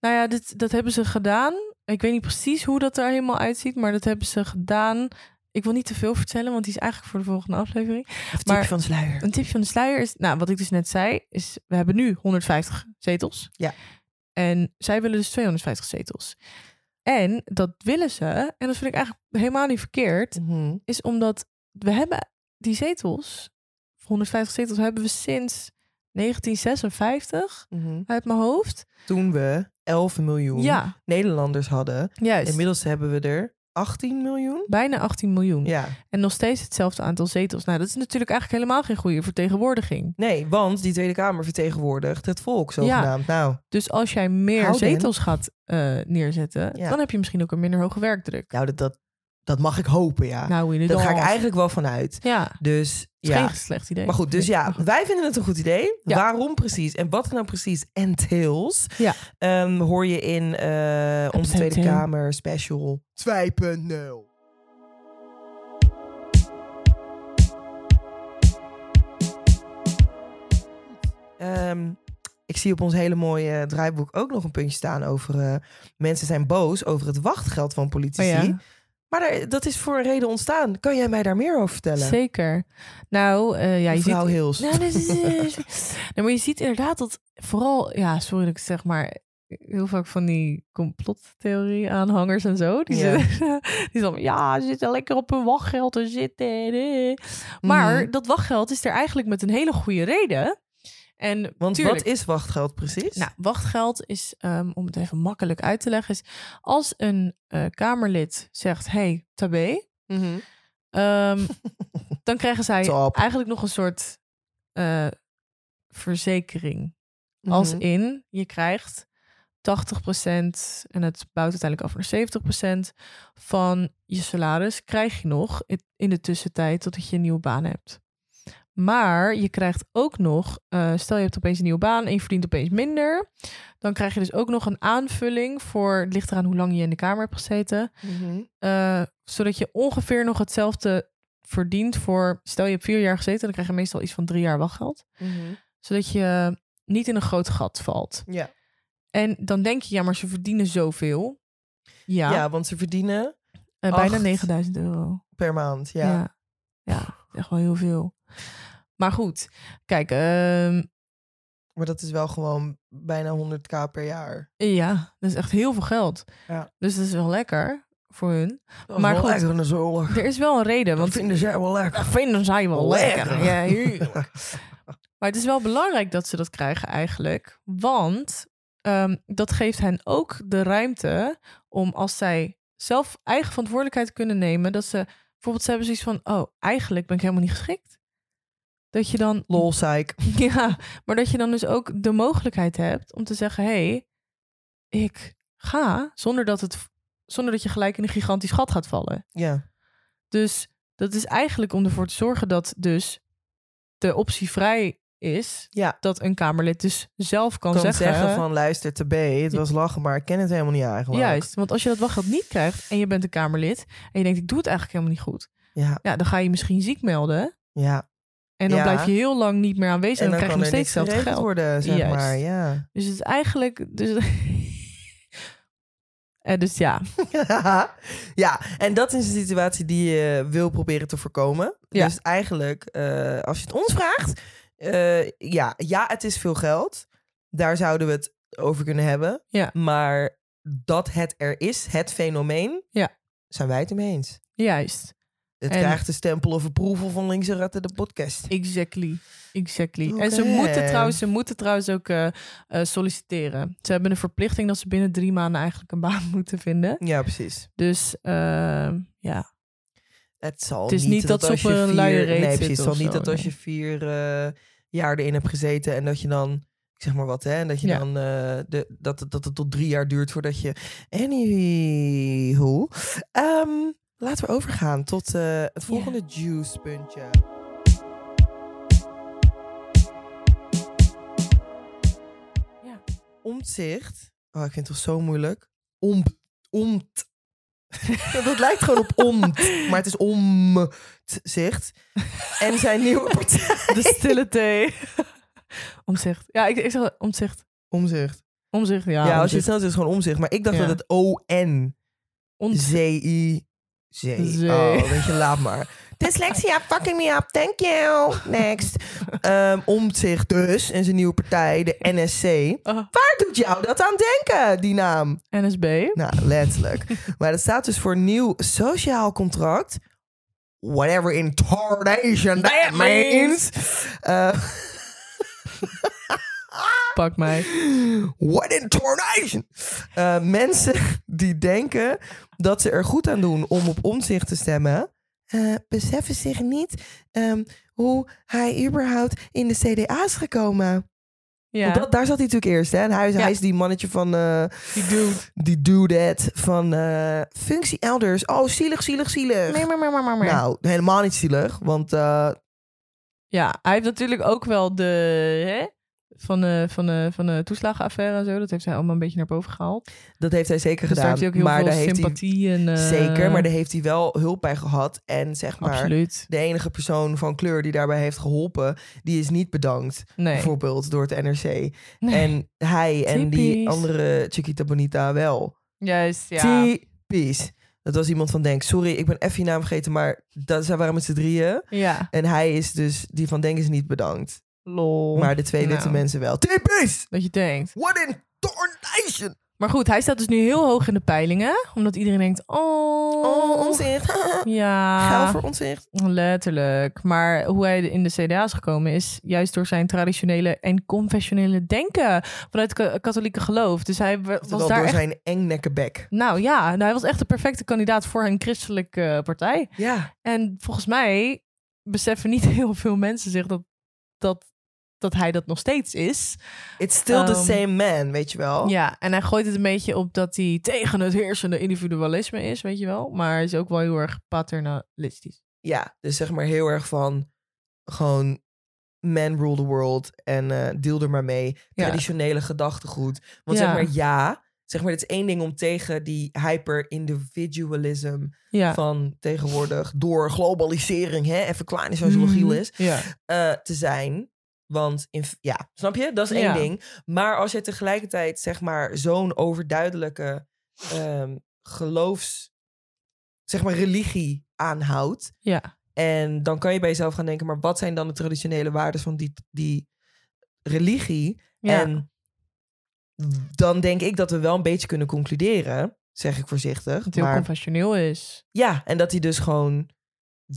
Nou ja, dit, dat hebben ze gedaan. Ik weet niet precies hoe dat er helemaal uitziet, maar dat hebben ze gedaan. Ik wil niet te veel vertellen, want die is eigenlijk voor de volgende aflevering. Maar- tipje van de sluier? Een tipje van de sluier is, nou, wat ik dus net zei, is we hebben nu 150 zetels. Ja. En zij willen dus 250 zetels. En dat willen ze, en dat vind ik eigenlijk helemaal niet verkeerd, Mhm. is omdat we hebben die zetels, 150 zetels, hebben we sinds 1956 Mhm. uit mijn hoofd. Toen we 11 miljoen Ja, Nederlanders hadden. juist. Inmiddels hebben we er 18 miljoen. Bijna 18 miljoen. Ja. En nog steeds hetzelfde aantal zetels. Nou, dat is natuurlijk eigenlijk helemaal geen goede vertegenwoordiging. Nee, want die Tweede Kamer vertegenwoordigt het volk zogenaamd. Nou, Dus als jij meer zetels gaat eh, neerzetten, Ja. dan heb je misschien ook een minder hoge werkdruk. nou dat, dat, dat mag ik hopen, ja. Nou, in Daar ga ik eigenlijk wel van uit. Ja, het Dus is ja. geen slecht idee. Maar goed, dus ja, wij vinden het een goed idee. Ja. Waarom precies en wat nou precies entails, Ja. ehm, hoor je in eh, onze Tweede. Kamer special 2.0. Ehm, ik zie op ons hele mooie draaiboek ook nog een puntje staan over eh, mensen zijn boos over het wachtgeld van politici. Oh ja. Maar dat is voor een reden ontstaan. Kan jij mij daar meer over vertellen? Zeker. Nou, eh, ja, je ziet... Hils. Nou, is, maar je ziet inderdaad dat vooral, ja, sorry dat ik zeg, maar heel vaak van die complottheorie aanhangers en zo. Die, zitten, die zeggen, ja, ze zitten lekker op hun wachtgeld te zitten. Maar Mhm. dat wachtgeld is er eigenlijk met een hele goede reden. En Want tuurlijk, wat is wachtgeld precies? Nou, wachtgeld is, ehm, om het even makkelijk uit te leggen, is als een eh, Kamerlid zegt, hey, tabé. Ehm, dan krijgen zij Top. eigenlijk nog een soort eh, verzekering. Als Mhm. in, je krijgt 80% en het bouwt uiteindelijk af naar 70% van je salaris krijg je nog in de tussentijd totdat je een nieuwe baan hebt. Maar je krijgt ook nog, eh, stel je hebt opeens een nieuwe baan en je verdient opeens minder, dan krijg je dus ook nog een aanvulling voor, het ligt eraan hoe lang je in de kamer hebt gezeten, Mhm. eh, zodat je ongeveer nog hetzelfde verdient voor... Stel je hebt vier jaar gezeten, dan krijg je meestal iets van drie jaar wachtgeld. Mhm. Zodat je niet in een groot gat valt. Ja. En dan denk je, ja, maar ze verdienen zoveel. Ja, Ja. want ze verdienen eh, bijna acht. 9000 euro. per maand. Ja. Ja. ja, echt wel heel veel. Maar goed, kijk, ehm, Maar dat is wel gewoon bijna 100k per jaar. ja, dat is echt heel veel geld. Ja. Dus dat is wel lekker voor hun. Dat Maar goed. lekker natuurlijk. Er is wel een reden, Dat want vinden zij wel lekker. dat vinden zij wel lekker. Lekker. Ja, heerlijk. Maar het is wel belangrijk dat ze dat krijgen eigenlijk. Want ehm, dat geeft hen ook de ruimte om als zij zelf eigen verantwoordelijkheid kunnen nemen. Dat ze bijvoorbeeld ze hebben zoiets van, oh, eigenlijk ben ik helemaal niet geschikt. Dat je dan, Lol, psych. ja, maar dat je dan dus ook de mogelijkheid hebt om te zeggen, hé, hey, ik ga zonder dat, het, zonder dat je gelijk in een gigantisch gat gaat vallen. Ja. Dus dat is eigenlijk om ervoor te zorgen dat dus de optie vrij is Ja. dat een Kamerlid dus zelf kan, Kan zeggen, zeggen, van luister te B, het was lachen, maar ik ken het helemaal niet eigenlijk. juist, want als je dat wachtgeld niet krijgt en je bent een Kamerlid en je denkt ik doe het eigenlijk helemaal niet goed, Ja, ja, dan ga je misschien ziek melden ja. En dan Ja. blijf je heel lang niet meer aanwezig en, En dan, krijg je nog steeds hetzelfde geld. worden, zeg Juist. maar. Ja. Dus het is eigenlijk dus, Eh, dus ja, ja, en dat is een situatie die je wil proberen te voorkomen. Ja. Dus eigenlijk, eh, als je het ons vraagt, eh, ja, ja, het is veel geld. Daar zouden we het over kunnen hebben. Ja. Maar dat het er is, het fenomeen, Ja. zijn wij het ermee eens. juist. Het En- krijgt de stempel of approval van Links en Ratten, de podcast. Exactly. Exactly. En ze moeten trouwens, ze moeten trouwens ook eh, eh, solliciteren. Ze hebben een verplichting dat ze binnen drie maanden eigenlijk een baan moeten vinden. Ja, precies. Dus ehm, ja, Het, zal Het is niet dat ze als op je een vier- luie Nee, precies. Het zal niet dat als je vier eh, jaar erin hebt gezeten en dat je dan, ik zeg maar wat, hè, en dat je Ja. dan eh, de, dat, het- dat het tot drie jaar duurt voordat je. Anywho. Ehm, laten we overgaan tot eh, het volgende juice puntje. Ja. Omzicht. Oh, ik vind het toch zo moeilijk. Om, omt. dat lijkt gewoon op omt, maar het is omzicht. En zijn nieuwe partij. de stille thee. omzicht. Ja, ik, ik zeg omzicht. Omzicht. Omzicht, ja. Ja, als je het snel zegt, is het gewoon omzicht. Maar ik dacht Ja. dat het O-N. Z-I. Zee. Zee. Oh, weet je, laat maar. Dyslexia, fucking me up. Thank you. Next. Ehm omzicht dus. En zijn nieuwe partij, de NSC. Oh, Waar doet jou dat aan denken, die naam? NSB. Nou, letterlijk. maar dat staat dus voor nieuw sociaal contract. Whatever incarnation that That means. means. Pak mij. What in tornation? Eh, mensen die denken dat ze er goed aan doen om op omzicht te stemmen, eh, beseffen zich niet ehm, hoe hij überhaupt in de CDA is gekomen. Ja, dat, daar zat hij natuurlijk eerst. Hè? En hij, Ja. hij is die mannetje van eh, die dude. die dude van eh, functie elders. Oh, zielig, zielig, zielig. Nee, maar, maar, maar, maar. maar. Nou, helemaal niet zielig. Want Ja, hij heeft natuurlijk ook wel de... Hè? Van de, van, de, van de toeslagenaffaire en zo. Dat heeft hij allemaal een beetje naar boven gehaald. dat heeft hij zeker Dus daar gedaan. heeft hij ook heel maar daar veel heeft hij sympathie en... eh, zeker, maar daar heeft hij wel hulp bij gehad. En zeg maar, Absoluut. de enige persoon van kleur die daarbij heeft geholpen, die is niet bedankt. Nee. Bijvoorbeeld door het NRC. nee. En hij en die andere Chiquita Bonita wel. Juist, ja. Typisch. Dat was iemand van Denk. Sorry, ik ben even je naam vergeten, maar dat, zij waren met z'n drieën. Ja. En hij is dus, die van Denk is niet bedankt. Lol. Maar de twee witte Nou. mensen wel. Typisch! Dat je denkt. What in tornation! Maar goed, hij staat dus nu heel hoog in de peilingen. Omdat iedereen denkt, oh... Oh, onzicht. Ja. Voor onzicht. Letterlijk. Maar hoe hij in de CDA is gekomen is juist door zijn traditionele en confessionele denken vanuit het ka- katholieke geloof. Dus hij wa- was Terwijl daar door echt... zijn engnekkenbek. Nou ja, nou, hij was echt de perfecte kandidaat voor een christelijke eh, partij. Ja. En volgens mij beseffen niet heel veel mensen zich dat, dat, dat hij dat nog steeds is. It's still the Ehm, same man, weet je wel. Ja, en hij gooit het een beetje op dat hij tegen het heersende individualisme is, weet je wel. Maar hij is ook wel heel erg paternalistisch. Ja, dus zeg maar heel erg van gewoon man rule the world en eh deel er maar mee. Ja. Traditionele gedachtegoed. Want Ja. zeg maar ja, zeg maar het is één ding om tegen die hyper-individualism Ja. van tegenwoordig door globalisering, hè, even klein is zoals Logiel is, Ja. eh, te zijn. Want in, ja, snap je? Dat is één Ja. ding. Maar als je tegelijkertijd zeg maar zo'n overduidelijke ehm, geloofs, zeg maar religie aanhoudt. Ja. En dan kan je bij jezelf gaan denken, maar wat zijn dan de traditionele waarden van die, die religie? Ja. En dan denk ik dat we wel een beetje kunnen concluderen, zeg ik voorzichtig. Dat het heel confessioneel is. ja, en dat hij dus gewoon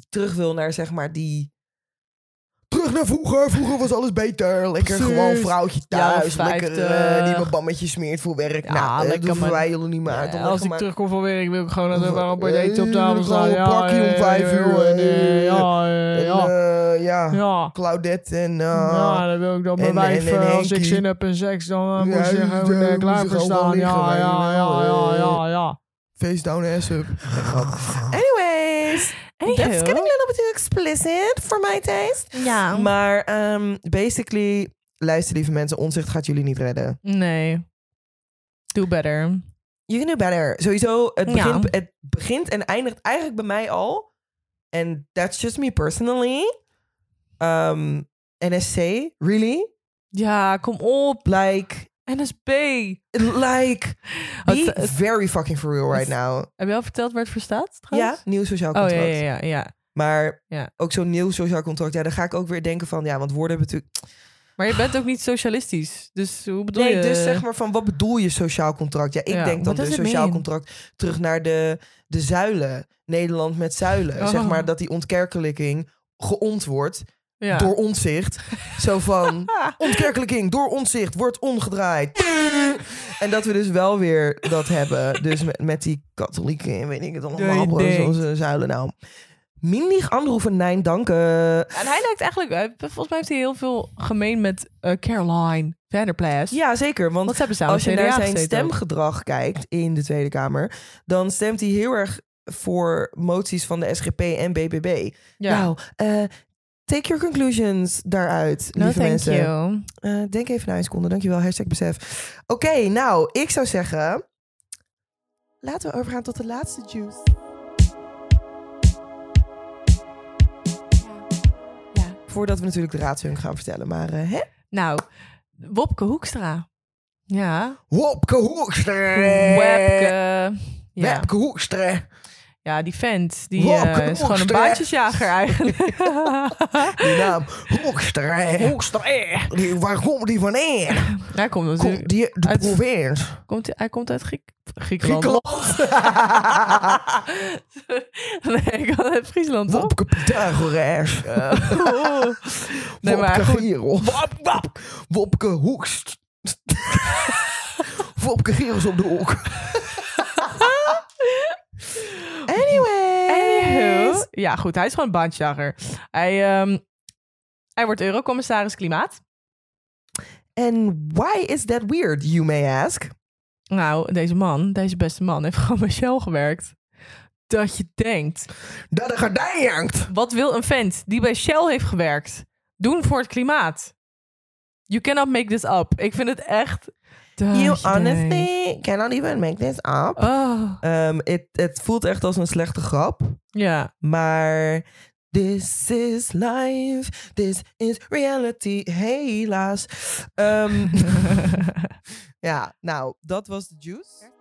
terug wil naar zeg maar die... Terug naar vroeger. Vroeger was alles beter. Lekker Precies. gewoon vrouwtje thuis. lekker 50. eh, die mijn bammetje smeert voor werk. Ja, nou, eh, lekker, dat man. wij jullie niet meer uit Ja, leggen, als ik maar- terugkom van werk wil ik gewoon dat een paar eh, eten op tafel gewoon staan. een pakje om vijf uur, eh, eh, Ja, eh, ja. eh, ja, Ja. Claudette en... eh, Ja, dan wil ik dat mijn wijf, eh, als ik zin heb in seks, dan eh, moet Ja, die, gewoon eh, eh, klaar voor staan. Ja, je ja, ja, ja, eh. ja, ja. Face down ass up. Anyways, that's Anywho. getting a little bit too explicit for my taste. Ja. Maar ehm, basically, luister lieve mensen, onzicht gaat jullie niet redden. Nee. Do better. You can do better. Sowieso, het Ja. begint, het begint en eindigt eigenlijk bij mij al. En that's just me personally. Ehm, NSC, really? Ja, kom op. Like, NSB. like, be very fucking for real right now. Heb je al verteld waar het voor staat? Ja, trouwens? nieuw sociaal Oh, contract. ja, ja, ja, ja. Maar Ja. ook zo'n nieuw sociaal contract, ja, dan ga ik ook weer denken van, ja, want woorden hebben natuurlijk... Maar je bent ook niet socialistisch. Dus hoe bedoel Nee, je? dus zeg maar van, wat bedoel je sociaal contract? Ja, ik Ja, denk dan does it sociaal mean? contract terug naar de, de zuilen. Nederland met zuilen. Oh. Zeg maar dat die ontkerkelijking geont wordt Ja. door onzicht. Zo van, ontkerkelijking door onzicht wordt omgedraaid. en dat we dus wel weer dat hebben. Dus met, met die katholieken en weet ik het allemaal. zoals eh, zuilen nou. Mindig anroepen, nein, danken. En hij lijkt eigenlijk... hij- Volgens mij heeft hij heel veel gemeen met eh, Caroline Vanderplas. Ja, zeker. Want als je naar zijn ook. stemgedrag kijkt in de Tweede Kamer, dan stemt hij heel erg voor moties van de SGP en BBB. Ja. Nou, eh, take your conclusions daaruit, no, lieve thank mensen. you. Eh, denk even na een seconde, dankjewel, hashtag besef. Oké, nou, ik zou zeggen, laten we overgaan tot de laatste juice. Ja. Voordat we natuurlijk de raadshunk gaan vertellen, maar hè? Nou, Wopke Hoekstra. Ja. Wopke Hoekstra. Webke. Ja. Wopke Hoekstra. Ja, die vent, die eh, is gewoon een baantjesjager eigenlijk. Die naam, Hoekster. Die- Waar komt die van in? Hij komt Komt natuurlijk... die de Uit- provincie? Komt, hij komt uit Griek, Griekenland. nee, ik had uit Friesland, toch? Wopke Pythagoras. Oh. Nee, maar Wopke. Giros. Wopke Hoekst. Wopke Giros op de hoek. Anyway. Anywho. Ja, goed. Hij is gewoon een baantjesjager. Hij, ehm, hij wordt eurocommissaris klimaat. And why is that weird, you may ask? Nou, deze man, deze beste man, heeft gewoon bij Shell gewerkt. Dat je denkt, Dat de gordijn hangt. wat wil een vent die bij Shell heeft gewerkt doen voor het klimaat? You cannot make this up. Ik vind het echt... You honestly cannot even make this up. Oh, Um, het, het voelt echt als een slechte grap. ja. Maar this is life, this is reality, helaas. Ehm, ja, nou, dat was de juice.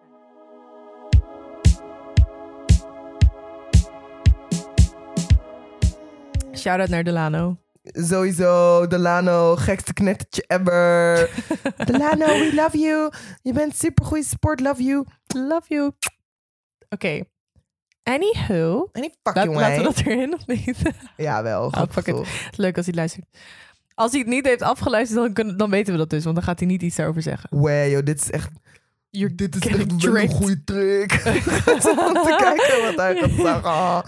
Shout-out naar Delano. Sowieso, Delano, gekste knettertje ever. Delano, we love you. Je bent super goede support, love you. Love you. Oké. Anywho. Any Laat, fucking way. laten we dat erin of niet? Ja, wel. Oh, fuck it. toch? Leuk als hij luistert. Als hij het niet heeft afgeluisterd, dan, kunnen- dan weten we dat dus. Want dan gaat hij niet iets daarover zeggen. Wee, joh, dit is echt... You're Dit is echt wel een goede trick. Om te kijken wat hij gaat zeggen.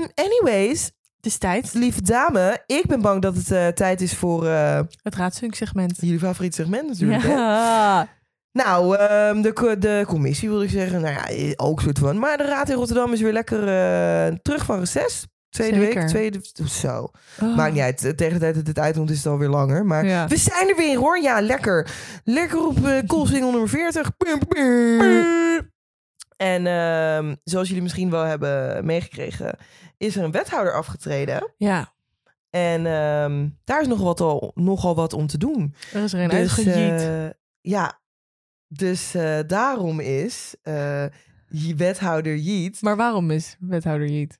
Um, anyways, Het is tijd. lieve dame, ik ben bang dat het eh, tijd is voor eh, Het raadsunk-segment. jullie favoriete segment natuurlijk. hè? Ja. Nou, ehm, de, co- de commissie wilde ik zeggen. Nou ja, ook soort van. Maar de Raad in Rotterdam is weer lekker eh, terug van reces. Tweede Zeker. week, tweede... Zo. Oh. Maakt niet uit. Tegen de tijd dat dit uitkomt is het alweer langer. Maar Ja. we zijn er weer hoor. Ja, lekker. Lekker op uh, Koolsingel nummer 40. Pum, pum. En ehm, zoals jullie misschien wel hebben meegekregen... is er een wethouder afgetreden. Ja, En ehm, daar is nog wat al, nogal wat om te doen. er is er een Dus, eh, ja, dus eh, daarom is je wethouder Jeet maar waarom is wethouder Jiet?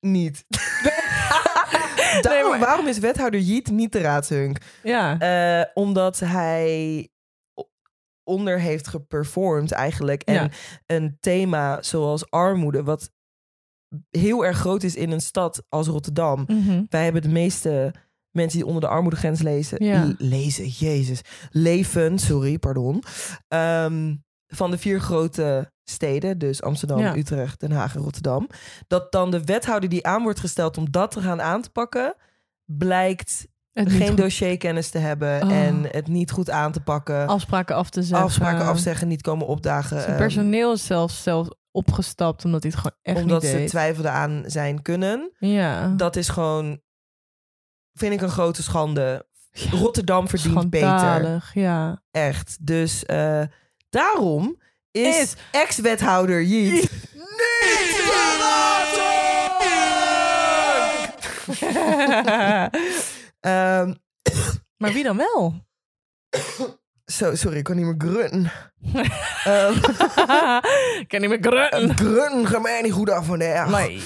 niet. daarom, maar- Waarom is wethouder Jeet niet de raadshunk? Ja. Omdat hij onder heeft geperformed eigenlijk. En Ja. een thema zoals armoede, wat heel erg groot is in een stad als Rotterdam. Mhm. Wij hebben de meeste mensen die onder de armoedegrens lezen. Ja. lezen, jezus. Leven, sorry, pardon. Ehm, van de vier grote steden, dus Amsterdam, Ja. Utrecht, Den Haag en Rotterdam. Dat dan de wethouder die aan wordt gesteld om dat te gaan aan te pakken, blijkt Het geen dossierkennis te hebben Oh. en het niet goed aan te pakken. afspraken af te zeggen. afspraken afzeggen, niet komen opdagen. Zijn ehm, personeel is zelfs, zelfs opgestapt omdat hij het gewoon echt omdat niet ze deed. twijfelden aan zijn kunnen. Ja. Dat is gewoon, vind ik een grote schande. Rotterdam verdient beter. Schandalig, ja. Echt. Dus eh, daarom is, Is- ex-wethouder Jeet niet Ehm, maar wie dan wel? zo, sorry, ik kan niet meer grunten. Ehm, ik kan niet meer grunnen. grunten gaat mij niet goed af vandaag. Nee.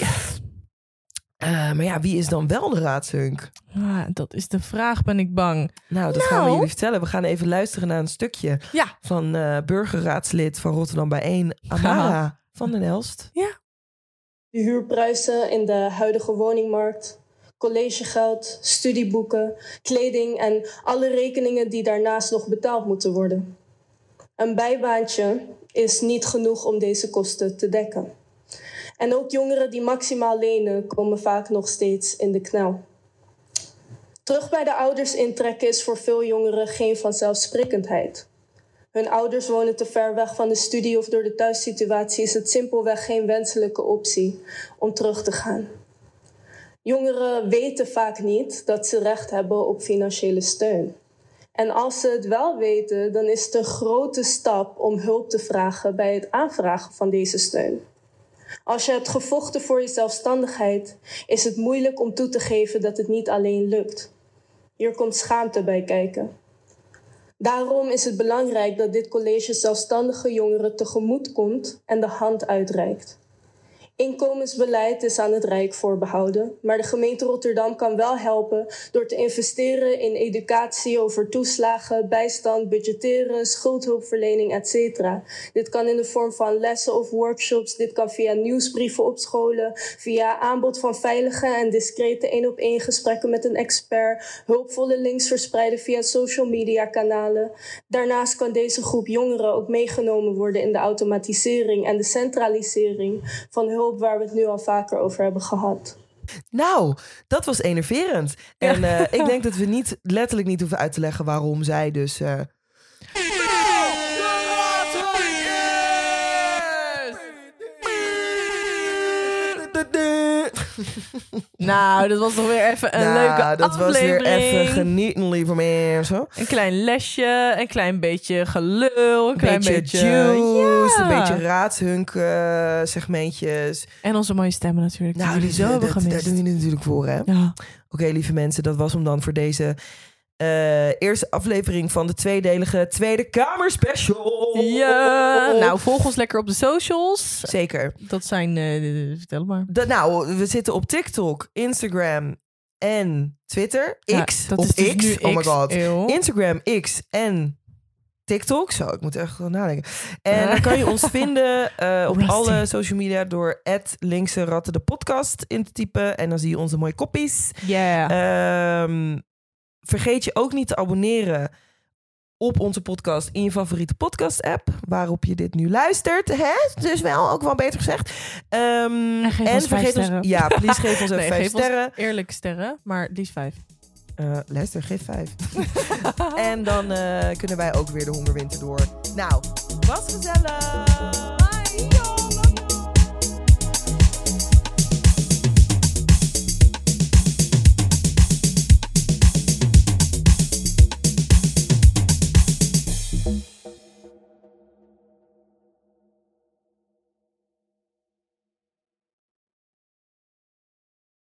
Eh, maar ja, wie is dan wel de raadshunk? Ah, dat is de vraag, ben ik bang. Nou, dat gaan we Nou. jullie vertellen. We gaan even luisteren naar een stukje Ja. van eh, burgerraadslid van Rotterdam bijeen, Amara van den Elst. De huurprijzen in de huidige woningmarkt, collegegeld, studieboeken, kleding en alle rekeningen die daarnaast nog betaald moeten worden. Een bijbaantje is niet genoeg om deze kosten te dekken. En ook jongeren die maximaal lenen komen vaak nog steeds in de knel. Terug bij de ouders intrekken is voor veel jongeren geen vanzelfsprekendheid. Hun ouders wonen te ver weg van de studie of door de thuissituatie is het simpelweg geen wenselijke optie om terug te gaan. Jongeren weten vaak niet dat ze recht hebben op financiële steun. En als ze het wel weten, dan is het een grote stap om hulp te vragen bij het aanvragen van deze steun. Als je hebt gevochten voor je zelfstandigheid, is het moeilijk om toe te geven dat het niet alleen lukt. Hier komt schaamte bij kijken. Daarom is het belangrijk dat dit college zelfstandige jongeren tegemoet komt en de hand uitreikt. Inkomensbeleid is aan het Rijk voorbehouden, maar de gemeente Rotterdam kan wel helpen door te investeren in educatie over toeslagen, bijstand, budgetteren, schuldhulpverlening, etc. Dit kan in de vorm van lessen of workshops, dit kan via nieuwsbrieven op scholen, via aanbod van veilige en discrete één-op-één gesprekken met een expert, hulpvolle links verspreiden via social media kanalen. Daarnaast kan deze groep jongeren ook meegenomen worden in de automatisering en de centralisering van hulp waar we het nu al vaker over hebben gehad. Nou, dat was enerverend. En eh, ik denk dat we niet letterlijk niet hoeven uit te leggen waarom zij dus. eh, Nou, dat was toch weer even een Nou, leuke dat was weer even genieten, lieve mensen. Een klein lesje, een klein beetje gelul, een klein beetje beetje... juice, een beetje raadshunk eh, segmentjes. En onze mooie stemmen natuurlijk. Nou, die zo hebben dat, daar doen jullie natuurlijk voor, hè? Ja. Oké, lieve mensen, dat was hem dan voor deze eh, eerste aflevering van de tweedelige Tweede Kamer Special. ja, nou volg ons lekker op de socials. Zeker. Dat zijn, eh, vertel maar. Dat, nou, we zitten op TikTok, Instagram en Twitter. Ja, X, op is dus X. Oh my god. eeuw. Instagram, X en TikTok. Zo, ik moet echt nadenken. En dan kan je ons vinden eh, op alle social media door linkse ratten de podcast in te typen. En dan zie je onze mooie koppies. Ja. Ehm, vergeet je ook niet te abonneren op onze podcast in je favoriete podcast app. Waarop je dit nu luistert. Hè? Dus wel, ook wel beter gezegd. Ehm, En geef ons vijf vergeet ons... Ja, please geef ons even Nee, vijf sterren. Eerlijk sterren, maar liefst vijf. Eh Lester, geef vijf. en dan eh, kunnen wij ook weer de hongerwinter door. Nou, was gezellig!